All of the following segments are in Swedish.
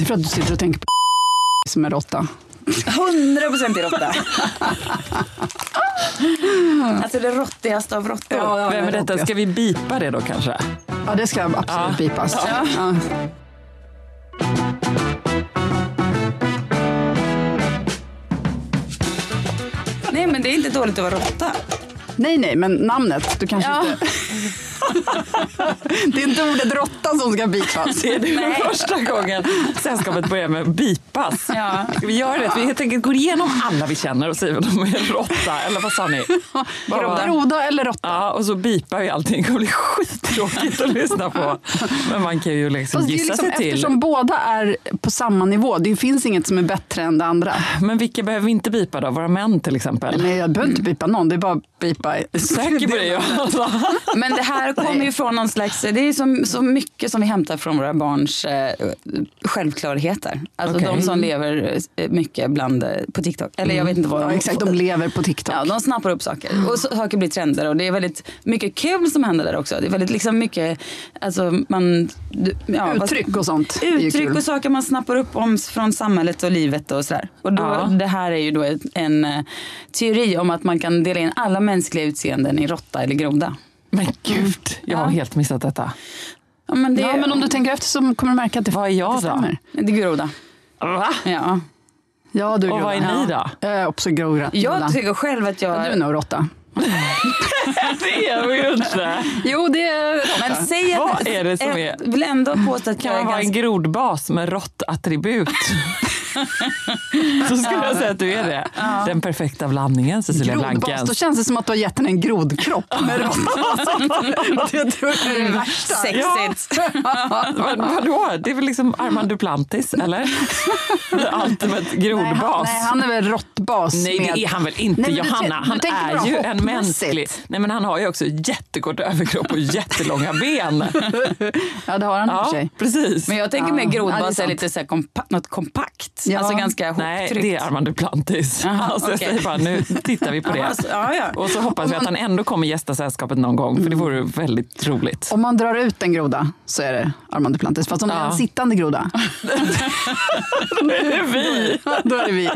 Det är för att du sitter och tänker på som är råtta. 100 procent i råtta. alltså det råttigaste av råttor. Vem är detta? Ska vi bipa det då kanske? Ja, det ska absolut Ja. bipas. Ja. Ja. Nej men det är inte dåligt att vara råtta. Nej, nej, men namnet. Du kanske Ja. inte... det är inte ordet råtta som ska bipas. Det är det första gången sällskapet börjar med bipas. Ja. Vi göra det? Vi helt enkelt går igenom alla vi känner och säger att de är råtta. Eller vad sa ni? Groda eller råtta? Ja, och så bipar vi allting. Det kommer bli skittråkigt att lyssna på. Men man kan ju liksom Fast det är gissa liksom, sig till. eftersom båda är på samma nivå, det finns inget som är bättre än det andra. Men vilka behöver vi inte bipa då? Våra män till exempel? Nej, jag behöver inte bipa någon, det är bara att bipa. Säker på det? Men det här kommer ju från någon slags, det är så, så mycket som vi hämtar från våra barns eh, självklarheter. Alltså Okej. de som lever eh, mycket bland, eh, på TikTok. Eller jag vet inte vad Ja, de exakt, de lever på TikTok. Ja, de snappar upp saker och så, saker blir trender och det är väldigt mycket kul som händer där också. Det är väldigt liksom mycket, alltså man... Ja, Uttryck och sånt Uttryck och saker man snappar upp om från samhället och livet och sådär. Och då, Ja. det här är ju då ett, en eh, teori om att man kan dela in alla mänskliga utseenden i råtta eller groda. Men gud, jag har helt missat detta. Ja, men det, Ja, men om du tänker efter så kommer du märka att det, Vad är jag det då? stämmer. det är groda. Va? Ja. Ja, du är Och vad är ni då? Jag är också groda. Jag tycker själv att jag... Ja, du är nog råtta. Det är vi ju inte. Jo, det är råtta. men säg att, Vad är det som är- Jag vill ändå påstå att Kan jag man är vara en grodbas med råttattribut? så skulle jag säga att du är det. Den perfekta blandningen, Cecilia Grodbas, då Blankens. känns det som att du har gett henne en grodkropp med det är det värsta. Sexigt. Men vadå? Det är väl liksom Armand Duplantis, eller? Ultimate Nej, han, grodbas. nej, han är väl råttbas. Nej, med... det är han väl inte, Nej, Johanna. Han är ju en mänsklig... Nej, men han har ju också jättekort överkropp och jättelånga ben. Ja, det har han i och för Ja, sig. precis. Men jag tänker Ja, mer ja, det är grodbas är lite så här kompa- något kompakt. Ja. Alltså ganska Nej, hoptryckt. det är Armand Duplantis. Jaha, alltså, jag okej. säger bara, nu tittar vi på det. Ja, alltså, ja. Och så hoppas vi att han ändå kommer gästa sällskapet någon gång, för det vore väldigt roligt. Om man drar ut en groda så är det Armand Duplantis. Fast om det är en sittande groda, Det är vi! då är det vi.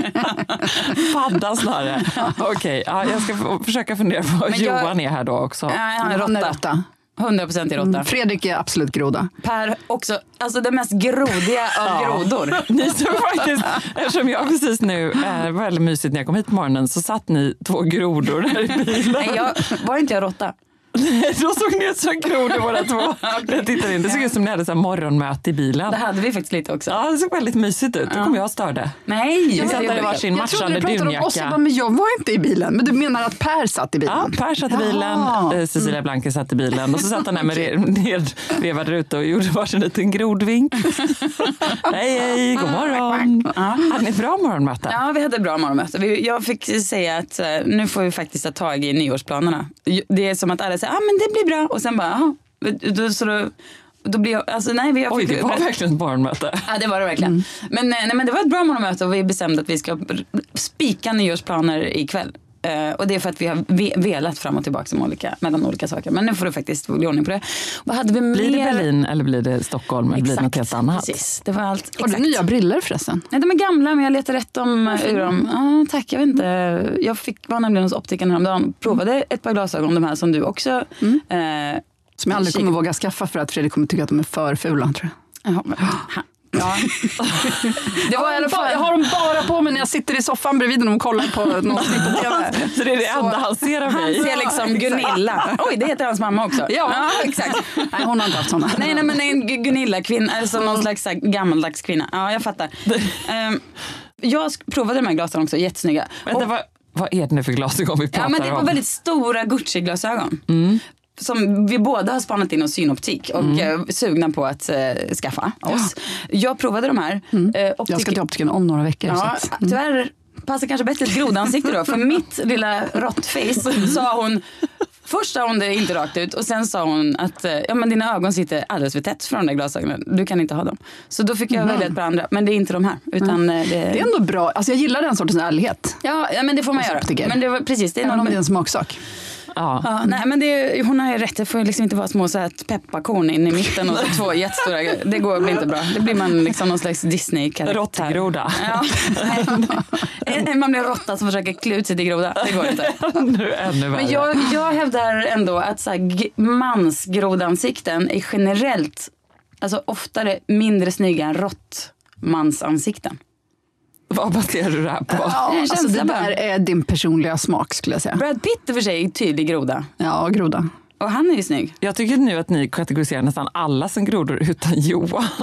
Padda snarare. Okej, ja, jag ska försöka fundera på vad Men jag- Johan är här då också. Nej, Han är råtta. Råtta. 100 procent i råtta. Mm. Fredrik är absolut groda. Per också, alltså det mest grodiga av grodor. Ni som faktiskt, eftersom jag precis nu, var väldigt mysigt när jag kom hit på morgonen, så satt ni två grodor där i bilen. Nej, jag, var inte jag råtta? Då såg ni ut som grodor båda två. Jag tittade in. Det såg ut som ni hade så morgonmöte i bilen. Det hade vi faktiskt lite också. Ja, det såg väldigt mysigt ut. Då kom jag och störde. Nej, Vi satt där i var- varsin Jag trodde du matchande pratade om oss. Jag, bara, dunjacka. men jag var inte i bilen. Men du menar att Per satt i Ja, bilen? Per satt i bilen, Jaha. eh, Cecilia Blanke satt i bilen och så satt han där med re- nedvevad ruta och gjorde varsin liten grodvink. hej, hej, god morgon. Hade ni bra morgonmöte? Ja, vi hade bra morgonmöte. Jag fick säga att eh, nu får vi faktiskt ta tag i nyårsplanerna. Det är som att alla säger att ah, men det blir bra och sen bara, jaha. Då- Så då, då blir jag, alltså nej, vi, jag Oj, det var verkligen ett morgonmöte. Ja, det var det verkligen. Men, eh, nej, men det var ett bra morgonmöte och vi bestämde att vi ska spika nyårsplaner ikväll. Eh, och det är för att vi har ve- velat fram och tillbaka med olika, mellan olika saker. Men nu får du faktiskt bli ordning på det. Vad hade vi Blir det mer? Berlin eller blir det Stockholm eller blir det något Exakt, helt annat? Precis, det var allt. Har du exakt. nya briller förresten? Nej, de är gamla men jag letar rätt dem ur dem. Ah, tack, jag vet inte. Jag fick, var nämligen hos optikern häromdagen och provade ett par glasögon, de här som du också. Eh, Som jag aldrig kommer våga skaffa för att Fredrik kommer tycka att de är för fula. Tror jag. Jaha, men- Ja. Det var alla fall... Jag har dem bara på mig när jag sitter i soffan bredvid honom och kollar på någon snitt på TV. Så det är det enda han ser av Han mig? ser liksom Gunilla. Oj, det heter hans mamma också. Ja. exakt. Nej, hon har inte haft såna. Nej, nej men en Gu- Gunilla, kvinna, alltså någon slags så här gammaldags kvinna. Ja, jag fattar. Ehm, jag provade de här glasögonen också, jättesnygga. Vänta, Och- vad, vad är det nu för glasögon vi pratar Ja, men det var om? väldigt stora Gucci-glasögon. Som vi båda har spanat in hos synoptik och Mm. eh, sugna på att eh, skaffa oss. Jag provade de här. Eh, Mm. Jag optik- ska till optikern om några veckor. Ja, så att, mm. tyvärr passar kanske bättre ett grodansikte då. För mitt lilla råttface sa hon Först sa hon det inte rakt ut och sen sa hon att eh, ja, men dina ögon sitter alldeles för tätt för de där glasögonen. Du kan inte ha dem. Så då fick jag välja ett par andra. Men det är inte de här. Utan eh, det... Mm. Det är ändå bra. Alltså jag gillar den sortens ärlighet. ja, ja, men det får man göra. Men det var, precis, det är Även något om det är en smaksak. Ja. Ja, nej men det, hon har ju rätt, det får liksom inte vara små så här pepparkorn in i mitten och så två jättestora. Det går blir inte bra. Det blir man liksom någon slags Disney-karaktär. Råttgroda. Ja. Man blir råtta som försöker klä ut sig till groda. Det går inte. nu ännu värre. Men jag, jag hävdar ändå att så här, mansgrodansikten är generellt alltså oftare mindre snygga än råttmansansikten. Vad baserar du det här på? Ja, Det är alltså det där är din personliga smak skulle jag säga. Brad Pitt är för sig tydlig groda. Ja, groda. Och han är ju snygg. Jag tycker nu att ni kategoriserar nästan alla som grodor utan Johan.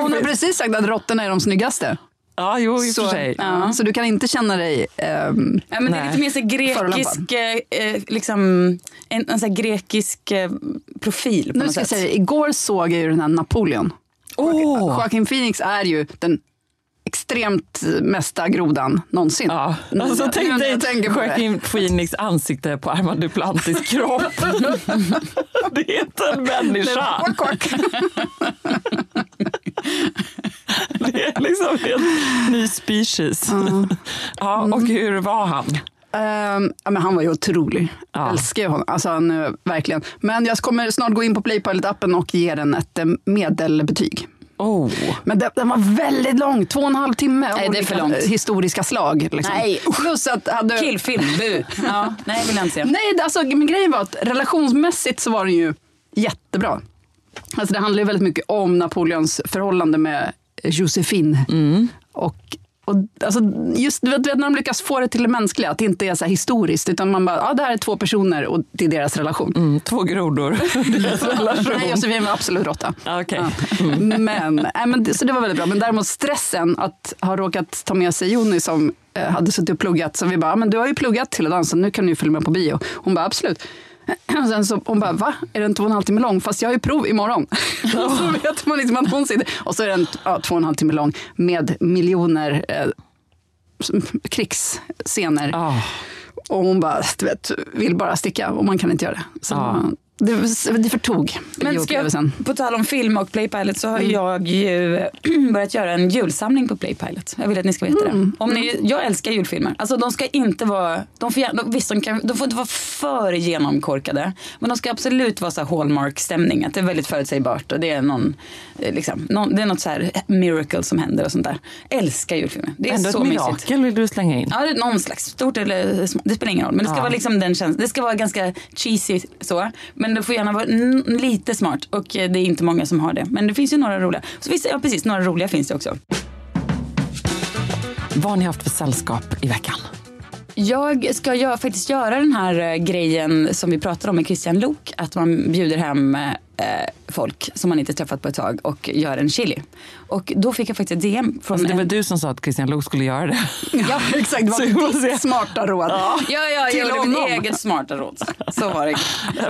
Hon har precis sagt att råttorna är de snyggaste. ja, jo i och Så, för sig. ja, så du kan inte känna dig... ehm, Ja, men det är lite mer så grekisk, eh, eh, liksom, en, en så grekisk eh, profil på nu något ska jag sätt. säga, igår såg jag ju den här Napoleon. Åh! Joaquin Phoenix är ju den extremt mesta grodan någonsin. Ja. Alltså, nu tänk dig. Joaquin Phoenix ansikte på Armand Duplantis kropp. det är inte en människa. Det är liksom en ny species. Ja, och hur var han? Ja, men han var ju otrolig. Ja. Jag älskar honom. Alltså, han, verkligen. Men jag kommer snart gå in på Playpilot-appen och ge den ett eh, medelbetyg. Oh. Men den, den var väldigt lång, två och en halv timme. Nej, det är för långt. Historiska slag. Liksom. Nej. Plus att hade... Killfilm, bu. Ja, nej, vill jag inte se. Nej, alltså, men grejen var att relationsmässigt så var den ju jättebra. Alltså, det handlar ju väldigt mycket om Napoleons förhållande med Josefine. Och, och, alltså, just du vet, du vet, när de lyckas få det till det mänskliga, att det inte är så här historiskt, utan man bara, ja, det här är två personer och det är deras relation. Mm, två grodor. Deras relation. Nej, Josefin var absolut råtta. Ja, Okej. Men, nej, men, det- så det var väldigt bra. Men däremot stressen att ha råkat ta med sig Joni som eh, hade suttit och pluggat. Så vi bara, men du har ju pluggat hela dagen så nu kan du ju följa med på bio. Hon bara, absolut. Och sen så hon bara, va? Är den två och en halv timme lång? Fast jag har ju prov imorgon. så vet man liksom att hon sitter. Och så är den ja, två och en halv timme lång med miljoner eh, krigsscener. Ah. Och hon bara, du vet, vill bara sticka och man kan inte göra det. Så Ja. Det, det förtog Men ska jag, på tal om film och Playpilot så har jag ju börjat göra en julsamling på Playpilot. Jag vill att ni ska veta det. Om ni, jag älskar julfilmer. Alltså de ska inte vara, de får, gärna- visst de, kan, de får inte vara för genomkorkade. Men de ska absolut vara så Hallmark-stämning. Att det är väldigt förutsägbart och det är någon, eh, liksom, någon, det är något så här miracle som händer och sånt där. Älskar julfilmer. Det är Ändå så ett mysigt. mirakel vill du slänga in. Ja, det är någon slags stort eller. Det spelar ingen roll. Men det ska Ja. vara liksom den känslan. Det ska vara ganska cheesy så. Men det får gärna vara lite smart. Och eh, det är inte många som har det. Men det finns ju några roliga. Så finns ja precis, några roliga finns det också. Vad har ni haft för sällskap i veckan? Jag ska gö- faktiskt göra den här eh, grejen som vi pratade om med Christian Lok. Att man bjuder hem eh, folk som man inte träffat på ett tag och gör en chili. Och då fick jag faktiskt ett DM från Alltså, det var en... du som sa att Christian Lok skulle göra det. Ja, exakt. Det Så var ditt smarta råd. Ja, ja, jag Till gjorde mitt eget smarta råd. Så var det.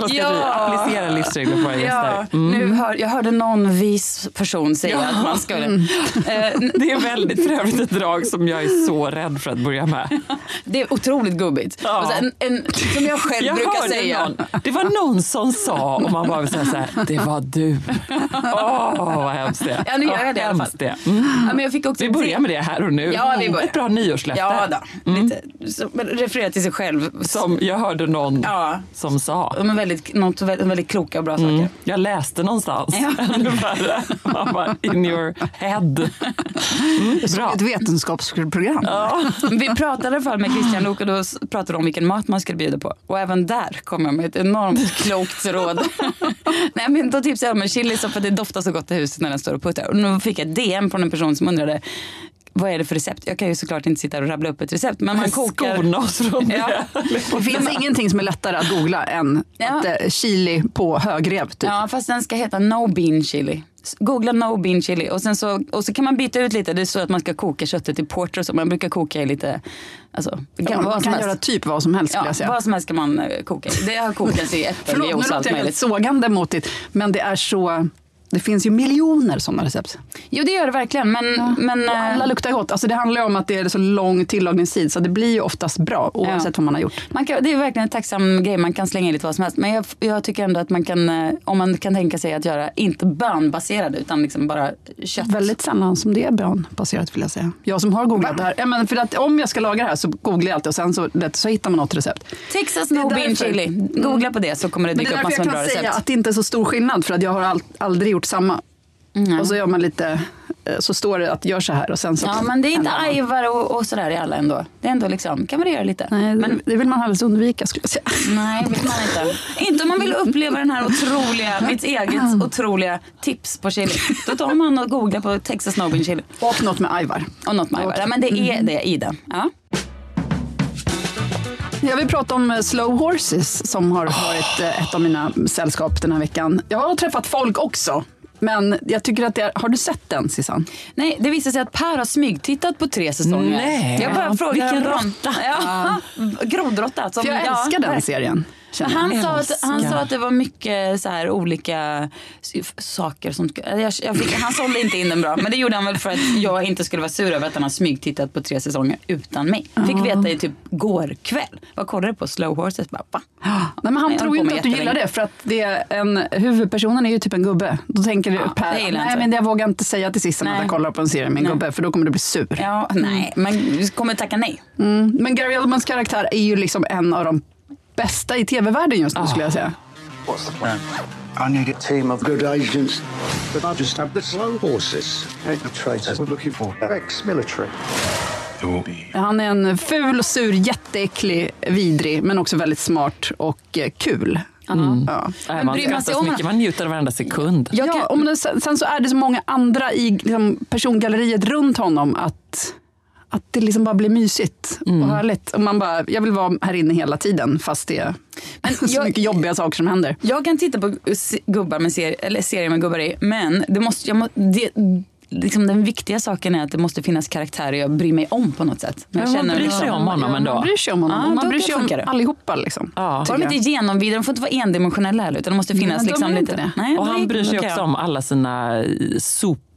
Ska du applicera livsregler på våra Ja, gäster? Mm. nu hör, jag hörde någon vis person säga att man skulle... Mm. Eh, Det är väldigt för övrigt ett drag som jag är så rädd för att börja med. det är otroligt gubbigt. Ja. Så en, som jag själv Jag brukar säga. någon, det var någon som sa, och man bara vill säga så här, det var du. Åh, vad hemskt det. Ja, nu gör jag det i alla fall. Det. Mm. Ja, men jag fick också Vi börjar med det här och nu. Ja, vi börjar. Ett bra nyårslöfte. Ja, då. Lite. Så, men referera till sig själv. Som jag hörde någon Ja. som sa. De är väldigt, något väldigt, kloka och bra Mm. saker. Jag läste någonstans. Ja. Ännu värre. Man bara, in your head. Mm, bra. Ett vetenskapsprogram. Vi pratade i alla fall med Christian Luuk och då pratade de om vilken mat man skulle bjuda på. Och även där kom jag med ett enormt klokt råd. Nej, men då tipsade om en chili så för det doftar så gott i huset när den står och puttar. Och nu fick jag ett DM från en person som undrade vad är det för recept? Jag kan ju såklart inte sitta och rabbla upp ett recept. Men man kokar... Skona oss från Ja. det. Det finns ingenting som är lättare att googla än Ja. att, eh, chili på högrev. Typ. Ja, fast den ska heta no bean chili. Googla no bean chili och, sen så, och så kan man byta ut lite. Det är så att man ska koka köttet i porter och så. Man brukar koka i lite, alltså, det Ja, kan, man kan göra typ vad som helst Ja, vad som helst kan man eh, koka i. Det har kokats i Förlåt, äppeljuice nu och allt låter jag helt möjligt. sågande mot det, men det är så... Det finns ju miljoner sådana recept. Jo det gör det verkligen men, men Och eh, alla luktar gott. Alltså det handlar ju om att det är så lång tillagningstid så det blir ju oftast bra oavsett vad man har gjort. man kan, det är verkligen en tacksam grej. Man kan slänga in lite vad som helst. Men jag, jag tycker ändå att man kan, eh, om man kan tänka sig att göra, inte bönbaserade utan liksom bara kött. Väldigt sällan som det är bönbaserat vill jag säga. Jag som har googlat det här. Ja, men för att om jag ska laga det här så googlar jag alltid och sen så, det, så hittar man något recept. Texas Det är no bean därför. chili. Googla på det så kommer det det dyka är upp därför massor jag med bra kan säga recept. att det inte är så stor skillnad för att jag har all, aldrig gjort samma. Och så gör man lite, eh, så står det att gör så här och sen så. Ja men det är inte man. ajvar och, och sådär i alla ändå. Det är ändå liksom, kan variera lite. Nej, det, men, det vill man helst undvika skulle jag säga. nej, vill man inte. Inte om man vill uppleva den här otroliga, mitt eget otroliga tips på chili. Då tar man och googlar på Texas no bean chili. Och något med ajvar. Och något med ajvar. Ja, men det är det i den. Ja. Jag vill prata om eh, Slow Horses som har varit eh, ett av mina sällskap den här veckan. Jag har träffat folk också. Men jag tycker att det är, har du sett den Sissan? Nej, det visar sig att Per har smygtittat på tre säsonger. Nej. Jag bara frågar Vilken honom. Ja, grodråtta. För jag ja, älskar den serien. Jag. han, sa att, han sa att det var mycket så här olika saker som... Jag, jag fick, han sålde inte in den bra, men det gjorde han väl för att jag inte skulle vara sur över att han har smygtittat på tre säsonger utan mig. Fick veta i typ går kväll. Vad kollade du på? Slow Horses? Bara, va? Nej, men han Jag tror inte att du gillar det för att det är en, huvudpersonen är ju typ en gubbe. Då tänker du Ja, Per, nej inte. men jag vågar inte säga till Sissan att Nej. jag kollar på en serie med en Nej. gubbe för då kommer du bli sur. Ja, nej, men du kommer tacka nej. Mm. Men Gary Oldmans karaktär är ju liksom en av de bästa i tv-världen just nu skulle jag säga. What's the plan? I need a team of good agents. But I just have the slow horses. The traitors we're looking for. Ex-military. Han är en ful, sur, jätteäcklig, vidrig men också väldigt smart och eh, kul. Ja. Nej, Men man bryr man skrattar sig så om mycket, man njuter av varenda sekund. Ja, kan- och men sen, sen så är det så många andra i liksom, persongalleriet runt honom att, att det liksom bara blir mysigt Mm. och härligt. Och man bara, jag vill vara här inne hela tiden fast det är så jag- mycket jobbiga saker som händer. Jag kan titta på gubbar med serier, eller serier med gubbar i, men det måste, jag må, det, liksom den viktiga saken är att det måste finnas karaktärer jag bryr mig om på något sätt. Men Ja, man bryr sig om honom ändå. Man bryr sig om honom. Ja, man bryr sig om det. allihopa. Liksom, Ja. Lite jag. genomvidare, de får inte vara endimensionella heller utan det måste finnas men de liksom är lite... inte det. Nej, Och han bryr sig också jag. om alla sina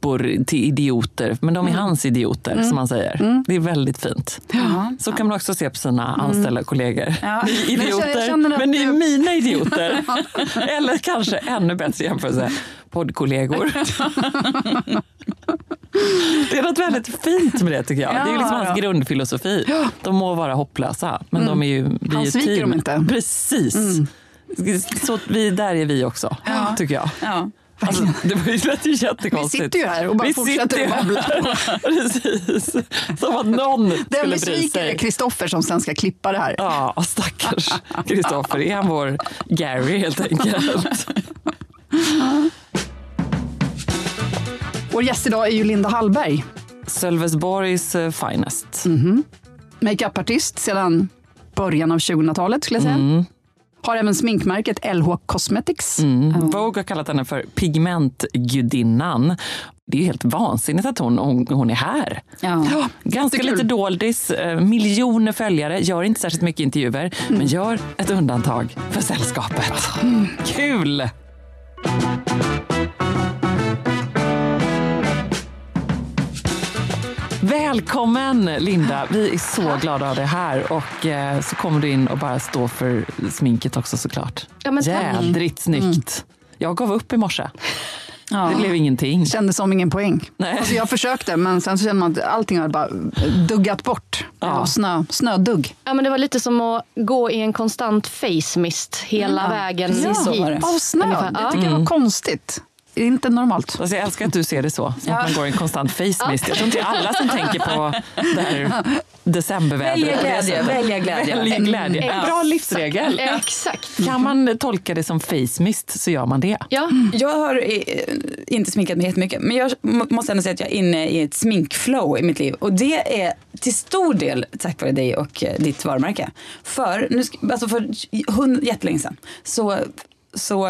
sopor till idioter. Men de är hans idioter, som man säger. Det är väldigt fint. Ja. Så kan man också se på sina anställda kollegor. Ja. Ni är Men idioter, att men ni är mina idioter. Eller kanske ännu bättre jämförelse, poddkollegor. Det är något väldigt fint med det tycker jag. det är liksom hans Ja. grundfilosofi. De må vara hopplösa, men de är ju, vi är Han ju sviker team. dem inte. Precis. Så vi, där är vi också, tycker jag. Alltså, det var ju lät ju jättekonstigt. Vi sitter ju här och bara Vi fortsätter att babbla. Precis. Som att någon Den skulle bry besviken är sig. Kristoffer som sen ska klippa det här. Ja, stackars Kristoffer. Är han vår Gary helt enkelt? Vår gäst idag är ju Linda Hallberg. Sölvesborgs eh, finest. Makeupartist sedan början av 2000-talet skulle jag säga. Har även sminkmärket LH Cosmetics. Mm. Vogue har kallat henne för pigmentgudinnan. Det är helt vansinnigt att hon, hon, hon är här. Ja. Ganska jättekul. lite doldis, eh, miljoner följare, gör inte särskilt mycket intervjuer, men gör ett undantag för sällskapet. Kul! Välkommen Linda! Vi är så glada att ha dig här och eh, så kommer du in och bara stå för sminket också såklart. Ja, men tack. Jädrigt snyggt. Jag gav upp i morse. Det blev ingenting. Kändes som ingen poäng. Nej. Alltså jag försökte men sen så kände man att allting har bara duggat bort. Ja. Snö, snödugg. Ja, men det var lite som att gå i en konstant face mist hela vägen Precis hit. Av snö. Ungefär. Det Ja. tycker jag var konstigt. Det är inte normalt. Alltså jag älskar att du ser det så, som att man går i en konstant face mist. Jag tror inte alla som tänker på det här decembervädret. Välja glädje, sättet. välja glädje. Välja glädje. Mm. En bra livsregel. Exakt. Kan man tolka det som face mist så gör man det. Ja. Jag har eh, inte sminkat mig jättemycket men jag må- måste ändå säga att jag är inne i ett sminkflow i mitt liv. Och det är till stor del tack vare dig och eh, ditt varumärke. För, nu, alltså för hund, jättelänge sedan så, så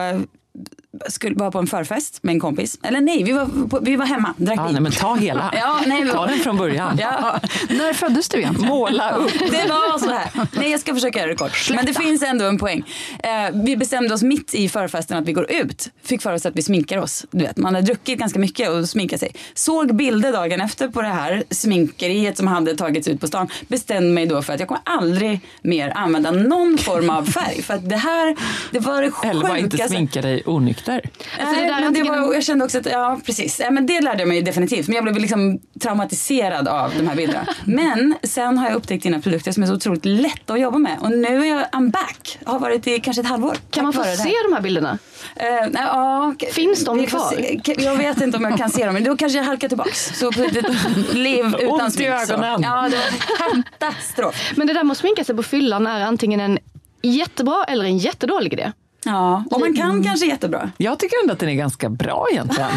skulle vara på en förfest med en kompis. Eller nej, vi var, på, vi var hemma, drack Ja, vin. nej, men ta hela. Ja, nej, Ta den från början. Ja. När föddes du egentligen? Måla upp. Det var så här. Nej, jag ska försöka göra det kort. Men det finns ändå en poäng. Eh, vi bestämde oss mitt i förfesten att vi går ut. Fick för oss att vi sminkar oss. Du vet, man har druckit ganska mycket och sminkar sig. Såg bilder dagen efter på det här sminkeriet som hade tagits ut på stan. Bestämde mig då för att jag kommer aldrig mer använda någon form av färg. För att det här, det var det Eller bara inte sjukaste. sminka dig onykter. Alltså, det men det var, jag kände också att, ja precis, men det lärde jag mig definitivt. Men jag blev liksom traumatiserad av de här bilderna. Men sen har jag upptäckt dina produkter som är så otroligt lätta att jobba med. Och nu är jag, I'm back. Har varit i kanske ett halvår. Kan man få se de här bilderna? Nej, ja, Finns de kvar? se. Jag vet inte om jag kan se dem, men då kanske jag halkar tillbaks. Så liv utan Ont i smink. så. ögonen. Ja, det var katastrof. Men det där med att sminka sig på fyllan är antingen en jättebra eller en jättedålig idé. Ja, och man kan kanske jättebra. Jag tycker ändå att den är ganska bra egentligen.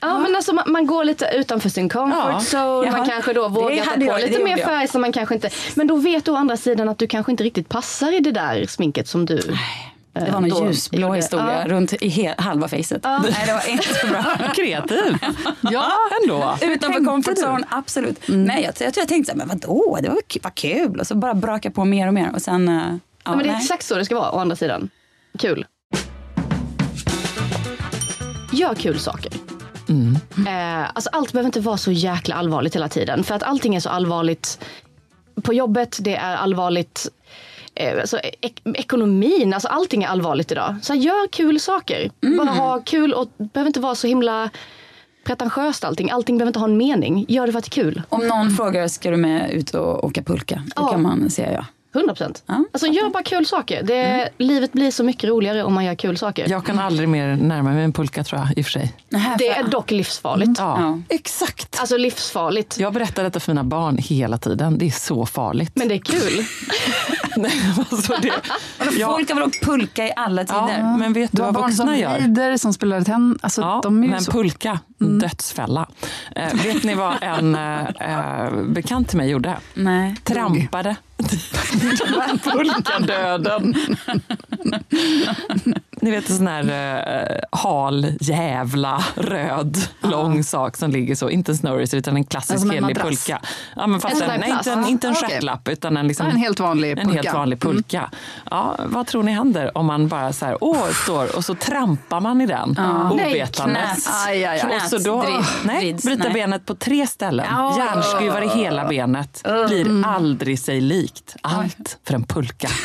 Ja, men alltså man, man går lite utanför sin comfort Ja. zone. Man kanske då vågar ta på lite mer färg som man kanske inte... Men då vet du å andra sidan att du kanske inte riktigt passar i det där sminket som du... Det var då ljusblå historia Ja. runt i halva facet. Nej, det var inte så bra. Kreativ. Ja, ändå. Utanför comfort zone, absolut. Nej, jag, jag jag tänkte så här, men vadå, det var vad kul. Och så bara braka på mer och mer. Och sen, eh, ja, Ja, men det är nej. exakt så det ska vara å andra sidan. Kul. Gör kul saker. Eh, alltså allt behöver inte vara så jäkla allvarligt hela tiden. För att allting är så allvarligt på jobbet, det är allvarligt eh, alltså, ek- ekonomin, alltså allting är allvarligt idag. Så gör kul saker. Bara ha kul och behöver inte vara så himla pretentiöst allting. Allting behöver inte ha en mening. Gör det för att det är kul. Om någon frågar, ska du med ut och åka pulka? Då Ja. kan man säga ja. 100 procent. Ja, Alltså gör bara kul saker. Det, Livet blir så mycket roligare om man gör kul saker. Jag kan aldrig mer närma mig en pulka tror jag, i och för sig. Det är dock livsfarligt. Ja, Ja. exakt. Alltså livsfarligt. Jag berättar detta för mina barn hela tiden. Det är så farligt. Men det är kul. Nej, alltså det, ja, Folk har väl åkt pulka i alla tider? ja, men vet du Du har vad barn som vuxna gör? rider, som spelar tennis. Alltså, Ja, de är men så... pulka, dödsfälla. Eh, vet ni vad en eh, bekant till mig gjorde? Nej. Trampade. Pulkadöden. Ni vet en sån här eh, hal, jävla, röd, lång sak som ligger så. Inte en snowracer utan en klassisk en helig pulka. Ja, men fast En en, nej, inte en, inte en Ah, stjärtlapp utan en, liksom, En helt vanlig en pulka. Mm. helt vanlig pulka. Ja, vad tror ni händer om man bara så här, åh, står och så trampar man i den ovetandes. Nej, Aj, aj, aj. Och så då, Knät nej, vrids, bryta nej. benet på tre ställen. Ja. Hjärnskruvar i hela benet. Blir aldrig sig likt. Allt för en pulka.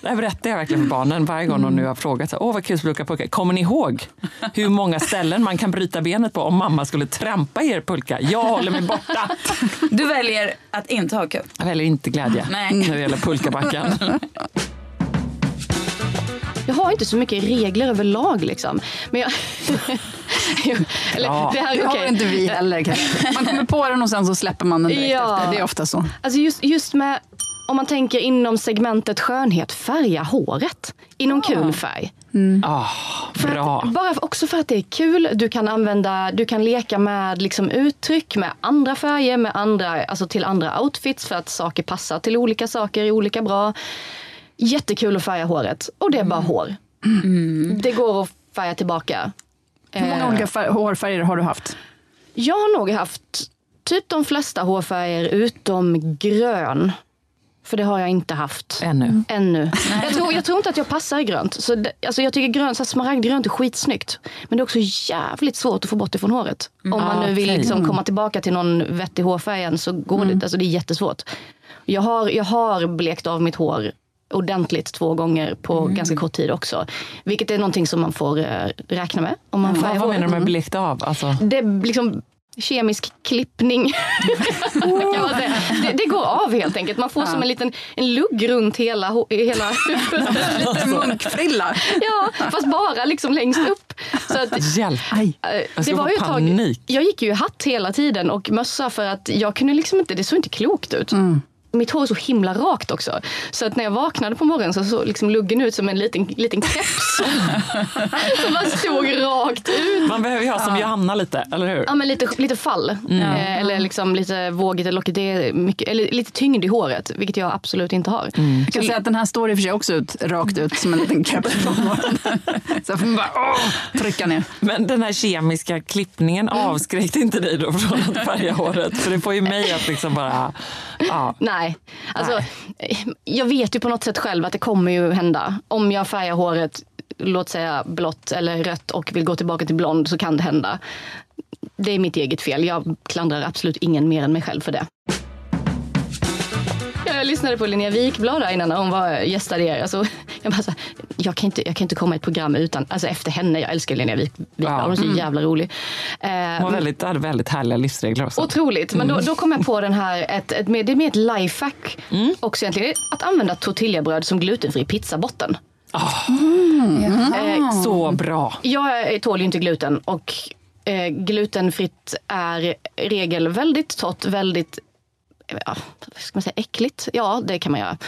Det här berättar jag verkligen för barnen varje gång de nu har frågat. Åh vad kul att pulka. Kommer ni ihåg hur många ställen man kan bryta benet på om mamma skulle trampa i er pulka? Jag håller mig borta. Du väljer att inte ha kul. Jag väljer inte glädje Nej. när det gäller pulkabacken. Jag har inte så mycket regler överlag liksom. Men jag... Eller, Ja. det här, Det har inte vi heller. kanske. Man kommer på den och sen så släpper man den direkt Ja. efter. Det är ofta så. Alltså just, just med, om man tänker inom segmentet skönhet, färga håret i någon kul färg. Ah, För bra. Att, bara för, också för att det är kul. Du kan använda, du kan leka med liksom uttryck, med andra färger, med andra, alltså till andra outfits för att saker passar till olika saker olika bra. Jättekul att färga håret. Och det är bara hår. Det går att färga tillbaka. Hur många Eh, olika fär- hårfärger har du haft? Jag har nog haft typ de flesta hårfärger utom grön. För det har jag inte haft. Ännu. Ännu. Jag tror, jag tror inte att jag passar i grönt. Så det, alltså jag tycker grönt, så smaragdgrönt är skitsnyggt. Men det är också jävligt svårt att få bort det från håret. Om man nu vill liksom komma tillbaka till någon vettig hårfärg igen så går det Alltså det är jättesvårt. Jag har, jag har blekt av mitt hår ordentligt två gånger på Mm. ganska kort tid också. Vilket är någonting som man får eh, räkna med. Om man färgar vad menar du med blekt av? Alltså, Det liksom kemisk klippning. kan man säga. det, det går av helt enkelt. Man får som en liten en lugg runt hela, hela huvudet. Lite munkfrilla. Ja, fast bara liksom längst upp. Så att, hjälp! eh, Jag ska få ju ett tag- panik. jag gick ju i hatt hela tiden och mössa för att jag kunde liksom inte, det såg inte klokt ut. Mitt hår är så himla rakt också. Så att när jag vaknade på morgonen så såg liksom luggen ut som en liten, liten keps. som bara stod rakt ut. Man behöver ju ha som Johanna lite, eller hur? Ja, men lite, lite fall. Eh, eller liksom lite vågigt eller lockigt. Det mycket, eller lite tyngd i håret, vilket jag absolut inte har. Jag kan säga att den här står i och för sig också ut, rakt ut som en liten keps på morgonen. Så får bara åh, trycka ner. Men den här kemiska klippningen avskräckte inte dig då från att färga håret? För det får ju mig att liksom bara... Ja. Nej, alltså, jag vet ju på något sätt själv att det kommer ju hända. Om jag färgar håret, låt säga blått eller rött och vill gå tillbaka till blond så kan det hända. Det är mitt eget fel. Jag klandrar absolut ingen mer än mig själv för det. Jag lyssnade på Linnea Wikblad innan när hon var gästade er. Alltså, jag, bara så här, jag, kan inte, jag kan inte komma i ett program utan, alltså efter henne. Jag älskar Linnea Wik, Wikblad, hon är så Mm. jävla rolig. Eh, Hon var väldigt, hade väldigt härliga livsregler också. Otroligt. Men då, då kom jag på den här, ett, ett, det är mer ett lifehack också egentligen. Att använda tortillabröd som glutenfri pizzabotten. Eh, Så bra. Jag tål ju inte gluten och eh, glutenfritt är regel väldigt torrt, väldigt Ja, ska man säga, äckligt? Ja, det kan man göra.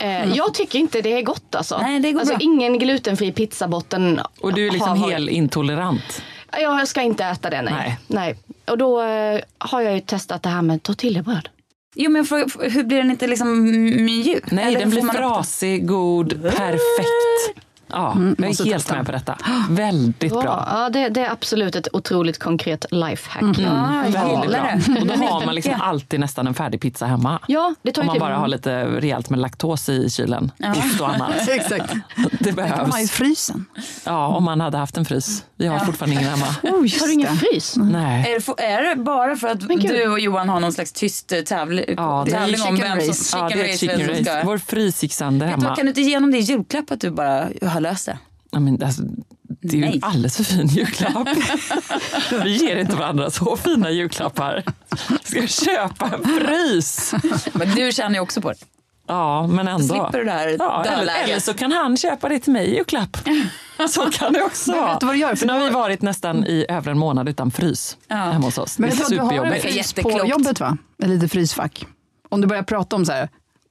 Eh, jag tycker inte det är gott alltså. Nej, det går alltså bra. ingen glutenfri pizzabotten. Och du är liksom har helt intolerant. Ja, Jag ska inte äta det, nej. Nej. nej. Och då eh, har jag ju testat det här med tortillabröd. Jo men för, hur blir den inte liksom mjuk? Nej, Eller den blir frasig, god, perfekt. Ja, jag måste är helt testa. med på detta. Väldigt Ja, bra. ja det, det är absolut ett otroligt konkret lifehack. Ja, jag Väldigt gillar bra. det. Och då har man liksom alltid nästan en färdig pizza hemma. Ja, det tar Om man typ... bara har lite rejält med laktos i kylen. Ost och annat. Exakt. Det kan man ha i behövs. frysen. Ja, om man hade haft en frys. Vi har fortfarande ingen hemma. Oh, Har du ingen frys? Nej. Är det, är det bara för att du och Johan har någon slags tyst eh, tävling, Ja, det är tävling om chicken vem som... race. Ja, det är chicken Vår frys gick sönder hemma. Kan du inte ge honom det i julklapp att du bara har löst det? Ja, men alltså, det är ju Nej. en alldeles för fin julklapp. Vi ger inte varandra så fina julklappar. Ska jag köpa en frys? Men du känner ju också på det. Ja, men ändå. slipper du det här ja, eller, eller så kan han köpa det till mig i julklapp. Så kan det också vara. vet du vad du gör? För För nu har vi varit nästan i över en månad utan frys Ja. hemma hos oss. Men det är att du har en superjobbigt. frys på jobbet va? Ett litet frysfack. Om du börjar prata om så här,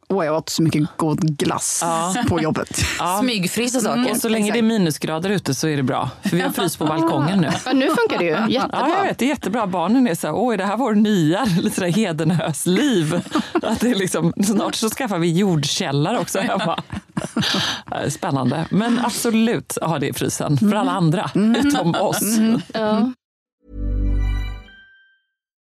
åh jag åt så mycket god glass på jobbet. Ja. Smygfrysa saker. Och så länge det är minusgrader ute så är det bra. För vi har frys på balkongen nu. Ja, nu funkar det ju Ja, jättebra. jag vet. Det är jättebra. Barnen är så här, oj, är det här vår nya lite hedenhösliv? Att det är liksom, snart så skaffar vi jordkällare också hemma. Ja, Spännande. Men absolut ha det i frysen för alla andra, utom oss. Ja.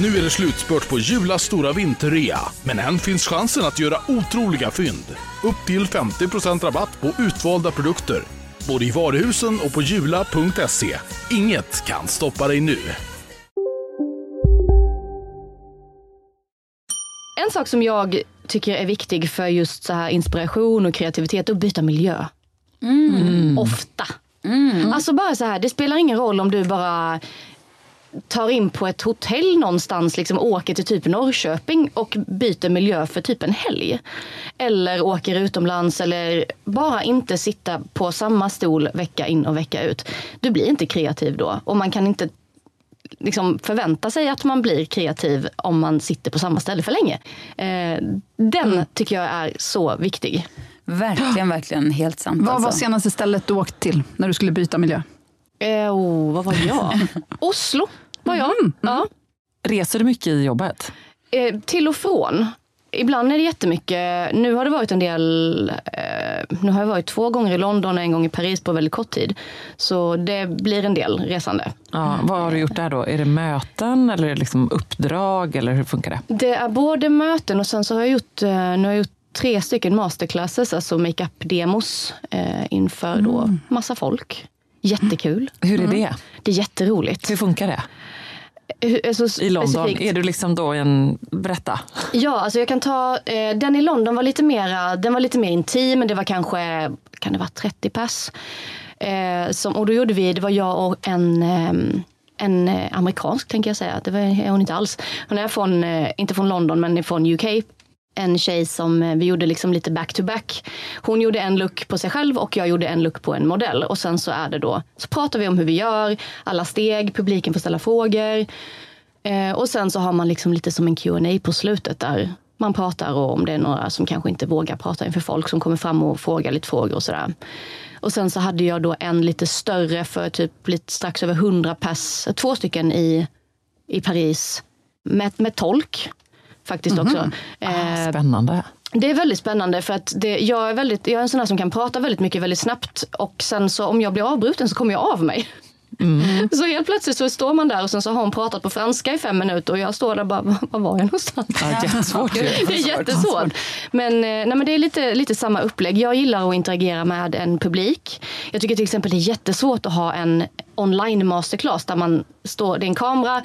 Nu är det slutspurt på Julas stora vinterrea, men än finns chansen att göra otroliga fynd. Upp till 50% rabatt på utvalda produkter, både i varuhusen och på jula.se. Inget kan stoppa dig nu. En sak som jag tycker är viktig för just så här inspiration och kreativitet är att byta miljö. Mm. Ofta. Alltså bara så här, det spelar ingen roll om du bara tar in på ett hotell någonstans, liksom åker till typ Norrköping och byter miljö för typ en helg. Eller åker utomlands eller bara inte sitta på samma stol vecka in och vecka ut. Du blir inte kreativ då och man kan inte liksom förvänta sig att man blir kreativ om man sitter på samma ställe för länge. Eh, den tycker jag är så viktig. Verkligen, verkligen helt sant. Vad var alltså. senaste stället du åkte till när du skulle byta miljö? Eh, oh, vad var jag? Oslo var jag. Ja. Reser du mycket i jobbet? Eh, till och från. Ibland är det jättemycket. Nu har det varit en del. Eh, nu har jag varit två gånger i London och en gång i Paris på väldigt kort tid. Så det blir en del resande. Ja, vad har du gjort där då? Är det möten eller är det liksom uppdrag eller hur funkar det? Det är både möten och sen så har jag gjort, eh, nu har jag gjort tre stycken masterclasses, alltså makeup-demos eh, inför då massa folk. Jättekul. Hur är det? Det är jätteroligt. Hur funkar det? Hur, alltså, I London, specifikt- är du liksom då en... Berätta. Ja, alltså jag kan ta, eh, den i London var lite mera, den var lite mer intim, men det var kanske, kan det vara 30 pers? Eh, som, och då gjorde vi, det var jag och en, ehm, en eh, amerikansk tänker jag säga, det var är hon inte alls. Hon är från, eh, inte från London men från UK. En tjej som eh, vi gjorde liksom lite back to back. Hon gjorde en look på sig själv och jag gjorde en look på en modell. Och sen så är det då, så pratar vi om hur vi gör, alla steg, publiken får ställa frågor. Eh, och sen så har man liksom lite som en Q&A på slutet där man pratar och om det är några som kanske inte vågar prata inför folk som kommer fram och frågar lite frågor och sådär. Och sen så hade jag då en lite större för typ lite strax över 100 pers, två stycken i, i Paris med, med tolk faktiskt också. Eh, Spännande. det är väldigt spännande för att det, jag, är väldigt, jag är en sån här som kan prata väldigt mycket väldigt snabbt och sen så om jag blir avbruten så kommer jag av mig. Så helt plötsligt så står man där och sen så har hon pratat på franska i fem minuter och jag står där och bara, "Va- var var jag någonstans? Ja, jättesvårt. Det är jättesvårt. Men, eh, nej, men det är lite, lite samma upplägg. Jag gillar att interagera med en publik. Jag tycker till exempel det är jättesvårt att ha en online masterclass där man står, det är en kamera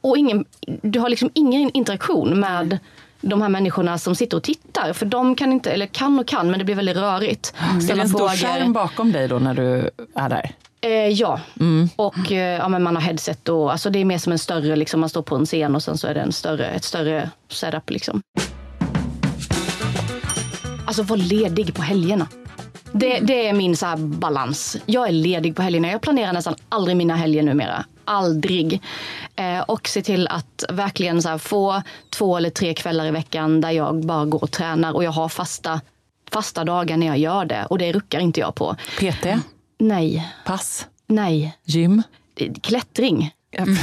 och ingen, du har liksom ingen interaktion med de här människorna som sitter och tittar. För de kan inte, eller kan och kan, men det blir väldigt rörigt. Är det en stor skärm bakom dig då när du är där? Eh, ja, och eh, ja, men man har headset och alltså det är mer som en större, liksom, man står på en scen och sen så är det en större, ett större setup. Liksom. Alltså var ledig på helgerna. Det, det är min så balans. Jag är ledig på helgerna. Jag planerar nästan aldrig mina helger numera. Aldrig. Eh, och se till att verkligen så få två eller tre kvällar i veckan där jag bara går och tränar och jag har fasta, fasta dagar när jag gör det. Och det ruckar inte jag på. PT? Nej. Pass? Nej. Gym? Klättring.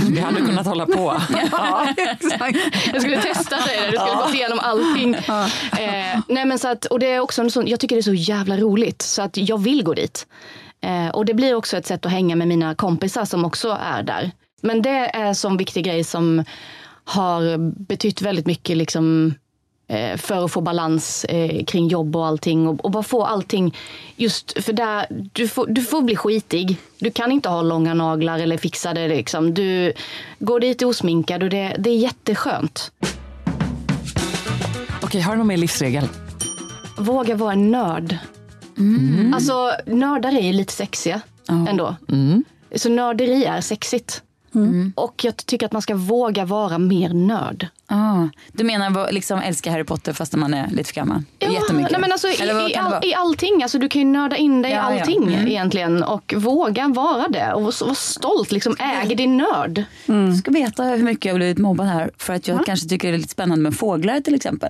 Vi hade kunnat hålla på. Ja, exakt. Jag skulle testa dig där. Du skulle Ja. gå igenom allting. Eh, nej men så att, och det är också en sån, jag tycker det är så jävla roligt så att jag vill gå dit. Eh, och det blir också ett sätt att hänga med mina kompisar som också är där. Men det är en sån viktig grej som har betytt väldigt mycket liksom, eh, för att få balans eh, kring jobb och allting. Och, och bara få allting, just för där, du får, du får bli skitig. Du kan inte ha långa naglar eller fixa det. Liksom. Du går dit osminkad och det, det är jätteskönt. Okej, har du någon mer livsregel? Våga vara en nörd. Mm. Alltså nördar är ju lite sexiga ändå. Mm. Så nörderi är sexigt. Och jag tycker att man ska våga vara mer nörd. Ah, du menar liksom älska Harry Potter fast man är lite för gammal? Jättemycket. Nej, men alltså, Eller i, i, all? I allting. Alltså, du kan ju nörda in dig i Ja, ja. allting Mm. egentligen. Och våga vara det. Och vara stolt. Liksom, äg din nörd. Du ska veta hur mycket jag blivit mobbad här för att jag kanske tycker det är lite spännande med fåglar till exempel.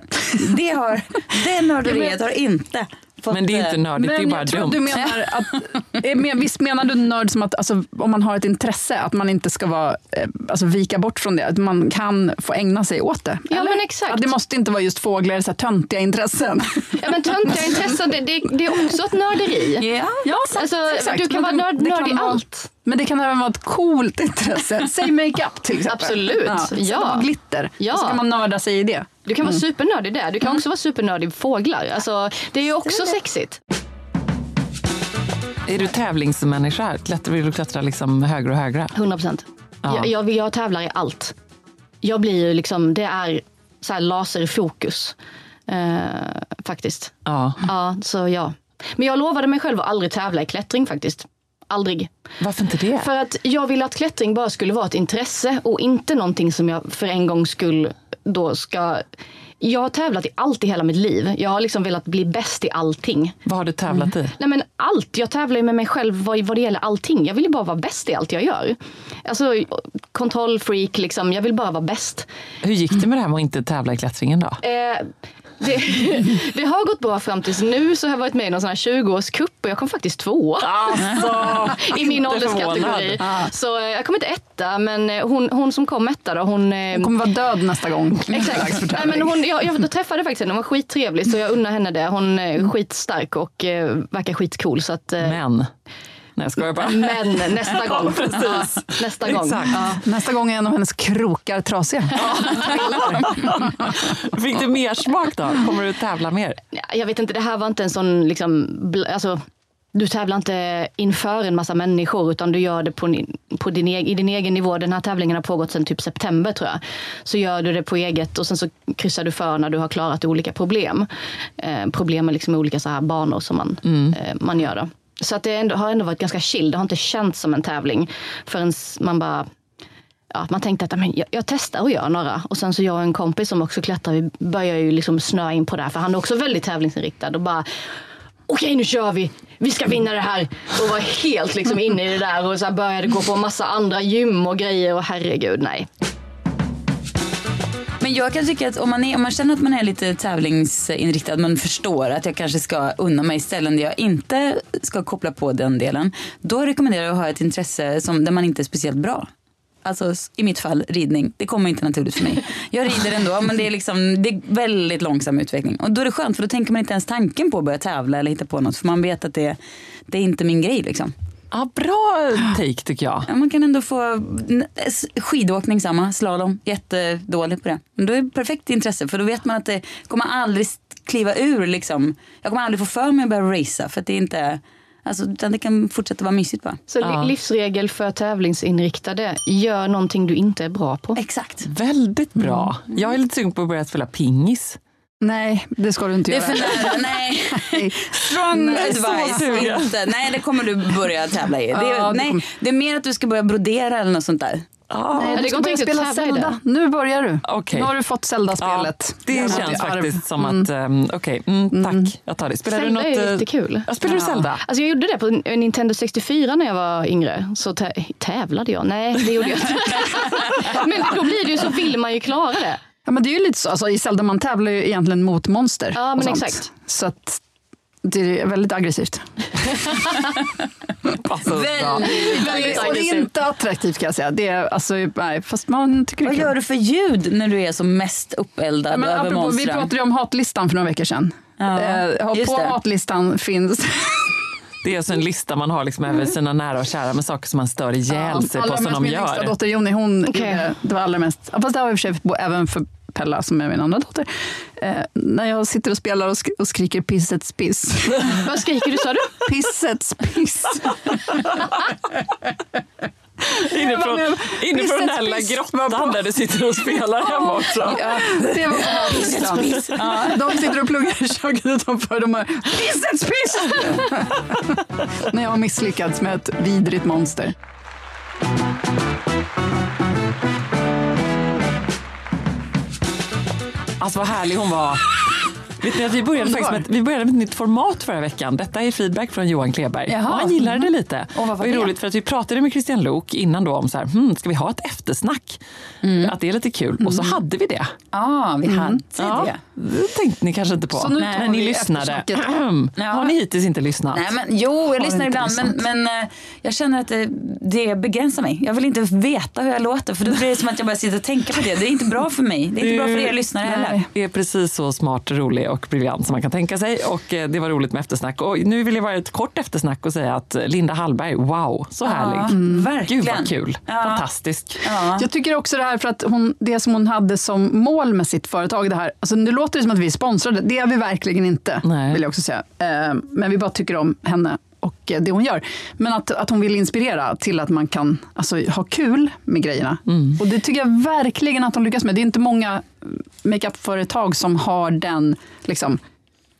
Det, har, det nörderiet har inte fått... Men det är inte nördigt, det är Men bara jag tror dumt. du menar att, eh, men visst menar du nörd som att alltså, om man har ett intresse, att man inte ska vara, eh, alltså, vika bort från det, att man kan få ägna sig åt det? Ja, eller? men exakt. Att det måste inte vara just fåglar, så här, töntiga intressen. Ja, men töntiga intressen, det, det, det är också ett nörderi. Ja, ja Alltså, exakt. du kan vara Men nörd, nörd i kan vara- allt. Men det kan även vara ett coolt intresse. Säg makeup till exempel. Absolut. Ja. Ja. glitter. Ja. Så kan man nörda sig i det. Du kan vara Mm. supernördig där. Du kan också vara supernördig fåglar. Alltså, det är ju också sexigt. Är du tävlingsmänniska? Klättrar, vill du klättra liksom högre och högre? 100 procent. Ja. Jag, jag, jag tävlar i allt. Jag blir ju liksom, det är så här laserfokus. Eh, faktiskt. Ja. Ja, så ja. Men jag lovade mig själv att aldrig tävla i klättring faktiskt. Aldrig. Varför inte det? För att jag ville att klättring bara skulle vara ett intresse och inte någonting som jag för en gång skull då ska... Jag har tävlat i allt i hela mitt liv. Jag har liksom velat bli bäst i allting. Vad har du tävlat i? Nej men allt. Jag tävlar ju med mig själv vad, vad det gäller allting. Jag vill ju bara vara bäst i allt jag gör. Alltså kontrollfreak liksom. Jag vill bara vara bäst. Hur gick det med det här med att inte tävla i klättringen då? Eh, det, det har gått bra fram tills nu så har jag varit med i någon sån här 20-årscup och jag kom faktiskt tvåa. Alltså, I min ålderskategori. förvånad. Så eh, jag kom inte etta men eh, hon, hon som kom etta då hon... eh, Hon kommer vara död nästa gång. Exakt. Nej, men hon, jag, jag träffade faktiskt henne, hon var skittrevlig så jag unnar henne det. Hon är skitstark och eh, verkar skitcool. Så att, eh, Men. Nej jag skojar bara. men nästa gång. Precis. Ja, nästa gång. Ja. Nästa gång är en av hennes krokar trasiga. Fick du mer smak då? Kommer du tävla mer? Ja, Jag vet inte, det här var inte en sån liksom, alltså, du tävlar inte inför en massa människor utan du gör det på, på din, eg- i din egen nivå. Den här tävlingen har pågått sedan typ september tror jag. Så gör du det på eget och sen så kryssar du för när du har klarat olika problem. Eh, problem med liksom olika så här banor som man, eh, man gör. Då. Så att det ändå, har ändå varit ganska chill. Det har inte känts som en tävling förrän man bara Ja, man tänkte att men jag, jag testar och gör några. Och sen så jag och en kompis som också klättrar, vi börjar ju liksom snöa in på det här. För han är också väldigt tävlingsinriktad. Och bara, okej nu kör vi, vi ska vinna det här. Och var helt liksom inne i det där och så började gå på massa andra gym och grejer. Och herregud, nej. Men jag kan tycka att om man, är, om man känner att man är lite tävlingsinriktad, man förstår att jag kanske ska unna mig ställen där jag inte ska koppla på den delen. Då rekommenderar jag att ha ett intresse som, där man inte är speciellt bra. Alltså i mitt fall ridning, det kommer inte naturligt för mig. Jag rider ändå men det är, liksom, det är väldigt långsam utveckling. Och då är det skönt för då tänker man inte ens tanken på att börja tävla eller hitta på något. För man vet att det, det är inte min grej liksom. Ja, bra take tycker jag. Ja, man kan ändå få skidåkning samma, slalom, jättedålig på det. Men då är det perfekt intresse för då vet man att det kommer aldrig kliva ur liksom. Jag kommer aldrig få för mig att börja racea för att det är inte, alltså utan det kan fortsätta vara mysigt bara. Så li- livsregel för tävlingsinriktade, gör någonting du inte är bra på. Exakt. Väldigt bra. Jag är lite sugen på att börja spela pingis. Nej, det ska du inte Det är göra. för nära, nej. Strong Nej, advice. Inte. Nej, det kommer du börja tävla i. Det är, Ja, nej, det är mer att du ska börja brodera eller något sånt där. Ja, Nej, det du ska går inte börja spela Zelda. Nu börjar du. Okej. Nu har du fått Zelda-spelet. det Jävlar, känns arv. faktiskt som att, um, okej, mm, tack. Jag tar det. Spelar Zelda du något? är eh, jättekul. Ja, spelar du Zelda? Alltså jag gjorde det på Nintendo 64 när jag var yngre. Så tä- tävlade jag? Nej, det gjorde jag inte. Men då blir det ju så vill man ju klara det. Ja, men det är ju lite så. Alltså, I Zelda man tävlar ju egentligen mot monster. Ja, men exakt. Så att det är väldigt aggressivt. Väldigt, väldigt Och det är aggressivt. inte attraktivt kan jag säga. Det är, alltså, nej, fast man tycker Vad gör du för ljud när du är som mest uppeldad Ja, men över apropå, vi monstren? pratade ju om hatlistan för några veckor sedan. Ja, Eh, på det. hatlistan finns Det är alltså en lista man har liksom över sina nära och kära med saker som man stör ihjäl sig på allra som mest de min yngsta gör. dotter Joni, hon Okej. gjorde det var allra mest, fast det har i och för sig även för Pella som är min andra dotter. Eh, när jag sitter och spelar och, sk- och skriker pissets piss. Vad skriker du sa du? pissets piss. Inifrån, inifrån den där lilla grottan där du sitter och spelar hemma också. Ja, det var på. Ja, de sitter och pluggar i köket utanför. De har pissets piss! när jag har misslyckats med ett vidrigt monster. Alltså vad härlig hon var. Vet ni att vi började, faktiskt med, ett- vi började med ett nytt format förra veckan. Detta är feedback från Johan Kleberg. Jaha. Och han gillade det lite. Och vad var det är roligt för att vi pratade med Christian Lok innan då om så här, hmm, ska vi ha ett eftersnack? Att det är lite kul. Och så hade vi det. Ja, vi hade Ja. det. Det tänkte ni kanske inte på när ni lyssnade. eftersnacket. Har ni hittills inte lyssnat? Nej, men, jo, jag lyssnar ibland men, men eh, jag känner att det, det begränsar mig. Jag vill inte veta hur jag låter för då blir det som att jag bara sitter och tänker på det. Det är inte bra för mig. Det är inte bra för er lyssnare heller. Det är precis så smart, rolig och briljant som man kan tänka sig. Och eh, det var roligt med eftersnack. Och nu vill jag vara ett kort eftersnack och säga att Linda Hallberg, wow, så härlig. Mm, verkligen. Gud vad kul. Ja. Fantastisk. Ja. Jag tycker också det här för att hon, det som hon hade som mål med sitt företag, det här, alltså nu låter det som att vi är sponsrade, det är vi verkligen inte, Nej. vill jag också säga. Eh, Men vi bara tycker om henne och eh, det hon gör. Men att, att hon vill inspirera till att man kan alltså, ha kul med grejerna. Mm. Och det tycker jag verkligen att hon lyckas med. Det är inte många makeupföretag som har den, liksom,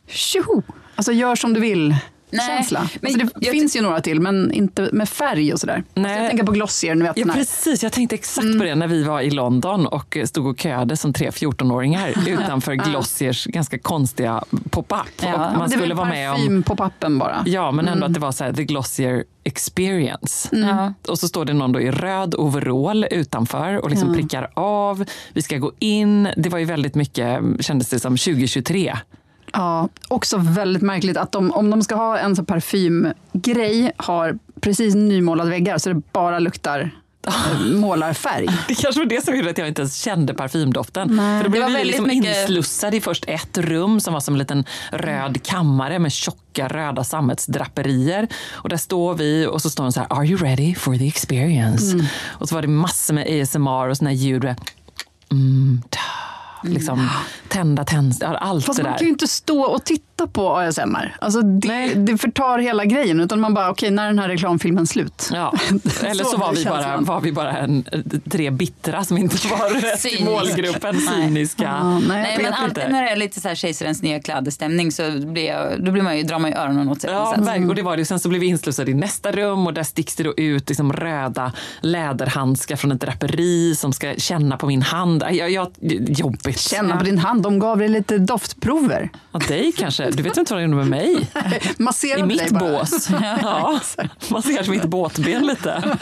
tjoho, alltså gör som du vill. Nej, Känsla. men Alltså det jag finns ju några till, men inte med färg och sådär. Nej. Alltså jag tänker på Glossier, ni vet Ja, precis. Jag tänkte exakt på det när vi var i London och stod och köade som tre 14-åringar utanför Glossiers ganska konstiga pop-up. Ja, man det är skulle vara med om pappen bara. Ja, men ändå att det var så här, the Glossier experience. Ja. Och så står det någon då i röd overall utanför och liksom prickar av. Vi ska gå in. Det var ju väldigt mycket, kändes det som, 2023. Ja, också väldigt märkligt att de, om de ska ha en så parfymgrej, har precis nymålade väggar så det bara luktar målarfärg. Det kanske var det som gjorde att jag inte ens kände parfymdoften. Nej. För då Det blev var vi liksom mycket- inslussade i först ett rum som var som en liten röd kammare med tjocka röda sammetsdraperier. Och där står vi och så står de så här, are you ready for the experience? Mm. Och så var det massor med ASMR och såna här ljud. Mm, ta, liksom tända tändstickor, allt Fast det man kan ju inte stå och titta på ASMR. Alltså det, Nej. det förtar hela grejen. Utan man bara, okej, när är den här reklamfilmen slut? Ja. Eller så, Så var, vi bara, var vi bara en, tre bittra som inte var rätt i målgruppen. Nej. Cyniska. Ja, nej, Nej, men alltid när det är lite så här kejsarens nya klädstämning så blir jag, då blir man ju, drar man ju öronen åt sig. Ja, verkligen. och det var det. Sen så blev vi inslussade i nästa rum och där sticks det då ut liksom röda läderhandskar från ett draperi som ska känna på min hand. Jag, jag, jobbigt. Känna på din hand, de gav dig lite doftprover. Ja, dig kanske. Du vet inte vad de gjorde med mig. Masserade I dig mitt bara. bås. Ja, man ser kanske mitt båtben lite.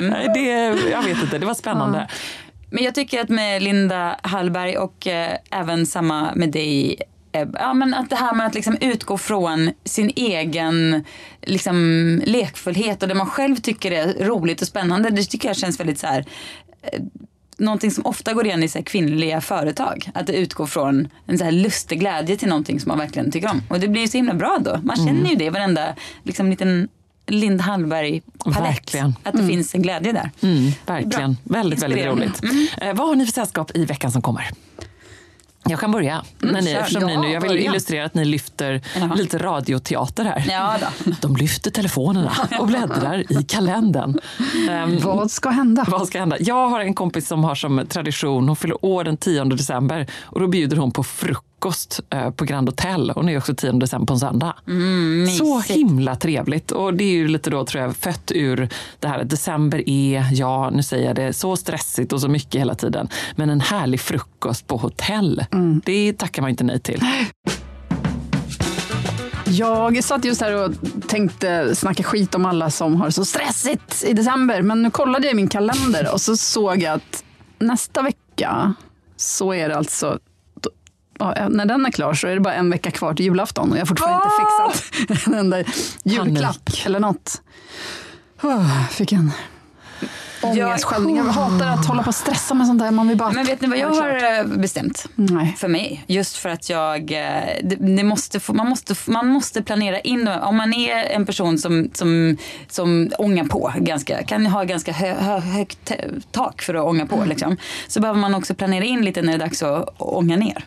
Nej, det, jag vet inte, det var spännande. Men jag tycker att med Linda Hallberg och eh, även samma med dig eh, Ja, men att det här med att liksom utgå från sin egen liksom, lekfullhet och det man själv tycker är roligt och spännande. Det tycker jag känns väldigt så här eh, Någonting som ofta går igen i så kvinnliga företag. Att det utgår från en så här lustig glädje till någonting som man verkligen tycker om. Och det blir ju så himla bra då. Man känner ju det i varenda liksom, liten Linda Hallberg-palett. Att det finns en glädje där. Mm, verkligen. Väldigt, väldigt Inspirerande. roligt. Eh, vad har ni för sällskap i veckan som kommer? Jag kan börja. när ni, eftersom ni nu, jag vill illustrera att ni lyfter Jaha. lite radioteater här. Ja då. De lyfter telefonerna och bläddrar i kalendern. Ehm, Vad ska hända? vad ska hända? Jag har en kompis som har som tradition, hon fyller år den 10 december och då bjuder hon på frukost eh, på Grand Hotel. Hon är också 10 december på en söndag. Så mysigt. himla trevligt. Och det är ju lite då tror jag fött ur det här december är, ja nu säger jag det, så stressigt och så mycket hela tiden. Men en härlig frukost på hotell, det tackar man inte nej till. Jag satt just här och tänkte snacka skit om alla som har så stressigt i december. Men nu kollade jag i min kalender och så såg jag att nästa vecka så är det alltså ja, när den är klar så är det bara en vecka kvar till julafton och jag har fortfarande inte fixat en enda julklapp eller något. Oh, fick en ångestsköljning. Jag hatar att hålla på och stressa med sånt där. Man vill bara... Men vet ni vad jag har eh, bestämt? Nej. För mig. Just för att jag, eh, det, det måste få, man, måste, man måste planera in, om man är en person som, som, som ångar på ganska, kan ha ganska hö, hö, högt tak för att ånga på liksom, så behöver man också planera in lite när det är dags att ånga ner.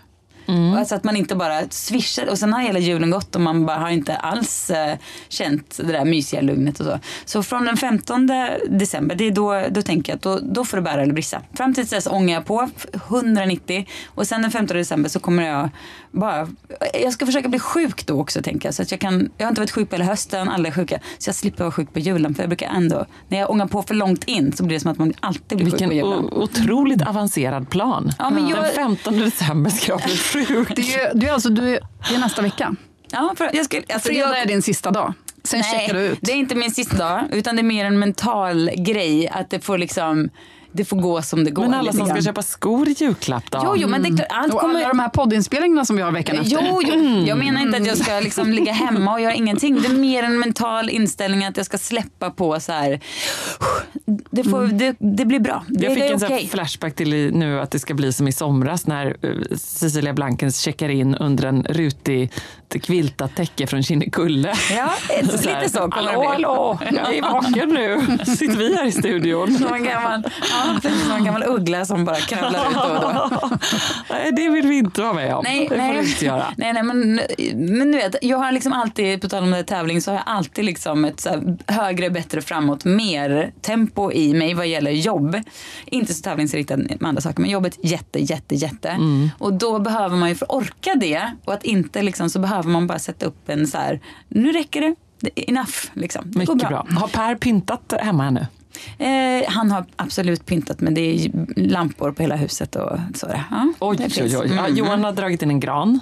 Alltså att man inte bara swishar och sen har hela julen gått och man bara har inte alls eh, känt det där mysiga lugnet och så. Så från den 15 december, det är då, då tänker jag att då, då får det bära eller brista. Fram till dess ångar jag på 190 och sen den 15 december så kommer jag bara, jag ska försöka bli sjuk då också tänker jag. Så att jag kan, jag har inte varit sjuk på hela hösten, aldrig sjuka. Så jag slipper vara sjuk på julen för jag brukar ändå, när jag ångar på för långt in så blir det som att man alltid blir sjuk Vilken på julen. o- otroligt avancerad plan. Ja, men jag- Den 15 december ska jag bli sjuk. Det är, det är alltså, du är, det är nästa vecka. Ja, för jag skulle, alltså, Fredag jag- är din sista dag. Sen checkar du ut. det är inte min sista dag, utan det är mer en mental grej. Att det får liksom, det får gå som det går. Men alla lite som ska köpa skor i julklapp då? Jo, jo, men det är klart, allt Och kommer... alla de här poddinspelningarna som vi har veckan efter. Jo, jo, jag menar inte att jag ska liksom ligga hemma och göra ingenting. Det är mer en mental inställning att jag ska släppa på så här. Det, får, det, det blir bra. Det, Jag fick en okej. flashback till nu att det ska bli som i somras när eh, Cecilia Blankens checkar in under en rutig quiltat täcke från Kinnekulle. Ja, ett- lite så det hallå, hallå, jag är vaken nu. Sitter vi här i studion? En gammal, ja, en gammal uggla som bara kravlar ut då och då. Nej, det vill vi inte vara med om. Nej, det får nej. inte göra. Nej, nej, men, men du vet, jag har liksom alltid, på tal om det tävling, så har jag alltid liksom ett så högre, bättre, framåt, mer tempo i mig vad gäller jobb. Inte så tävlingsriktad med andra saker, men jobbet jätte, jätte, jätte. Mm. Och då behöver man ju, för att orka det och att inte liksom, så behöver man bara sätta upp en så här, nu räcker det. Enough liksom. Det Mycket bra. Har Per pyntat hemma ännu? Eh, han har absolut pyntat men det är lampor på hela huset och så. Ja, Oj, oj, oj. Ja, Mm. Johan har dragit in en gran.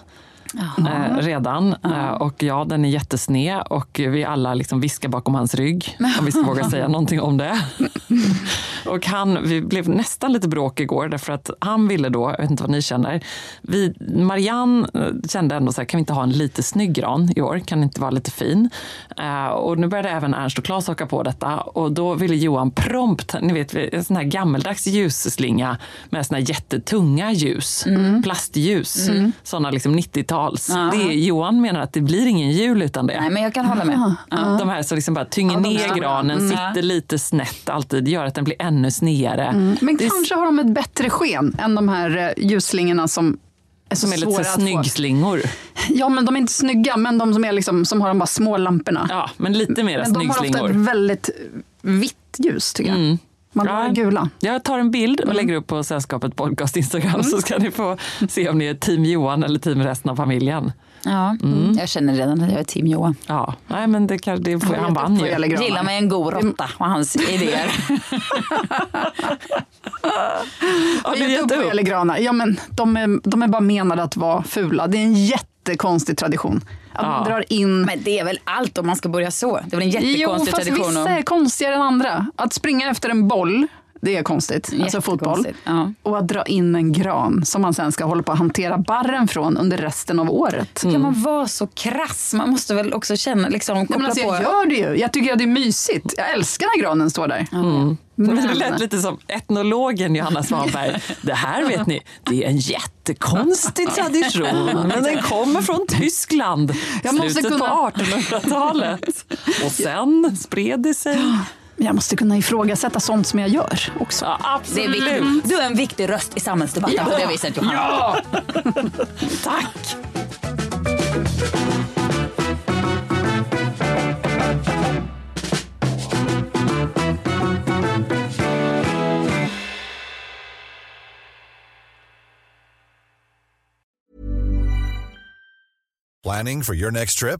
Eh, redan. Eh, och ja, den är jättesned och vi alla liksom viskar bakom hans rygg. Om vi ska våga säga någonting om det. och han, vi blev nästan lite bråk igår därför att han ville då, jag vet inte vad ni känner, vi, Marianne eh, kände ändå så här, kan vi inte ha en lite snygg gran i år? Kan inte vara lite fin? Eh, och nu började även Ernst och Claes haka på detta och då ville Johan prompt, ni vet, en sån här gammeldags ljusslinga med såna här jättetunga ljus, plastljus, Mm. såna liksom 90-tals. Ja. Det är, Johan menar att det blir ingen jul utan det. Nej, men jag kan hålla med. Ja, De här som liksom bara tynger Ja, ner granen, Mm. sitter lite snett alltid, gör att den blir ännu snedare. Mm. Men Det kanske har de ett bättre sken än de här eh, ljusslingorna som är som är lite snyggslingor. Ja, men de är inte snygga, men de som, är liksom, som har de bara små lamporna. Ja, men lite mera men de har ofta snyggslingor. ett väldigt vitt ljus, tycker jag. Man vill Ja. gula. Jag tar en bild Mm. och lägger upp på Sällskapet podcast Instagram så ska ni få se om ni är team Johan eller team resten av familjen. Ja, Mm. jag känner redan att jag är team Johan. Ja, nej men det, kan, det får, han vann vad ju. Gillar mig en god råtta och hans idéer. Har du gett upp upp? granar. Ja, men de, är, de är bara menade att vara fula. Det är en jättekonstig tradition. Att man drar in... Men det är väl allt om man ska börja så. Det är väl en Jo, jättekonstig fast tradition. vissa är konstigare än andra. Att springa efter en boll, det är konstigt. Alltså fotboll. Ja. Och att dra in en gran som man sen ska hålla på att hantera barren från under resten av året. Kan man vara så krass? Man måste väl också känna, liksom, Nej, koppla men alltså, på. jag gör det ju. Jag tycker att det är mysigt. Jag älskar när granen står där. Men det lät lite som etnologen Johanna Svanberg. Det här vet ni, det är en jättekonstig tradition. Men den kommer från Tyskland, Jag måste slutet kunna- på 1800-talet. Och sen spred det sig. Jag måste kunna ifrågasätta sånt som jag gör också. Ja, Det är absolut. viktigt. Du är en viktig röst i samhällsdebatten på det viset Johanna. Ja! Tack! Planning for your next trip?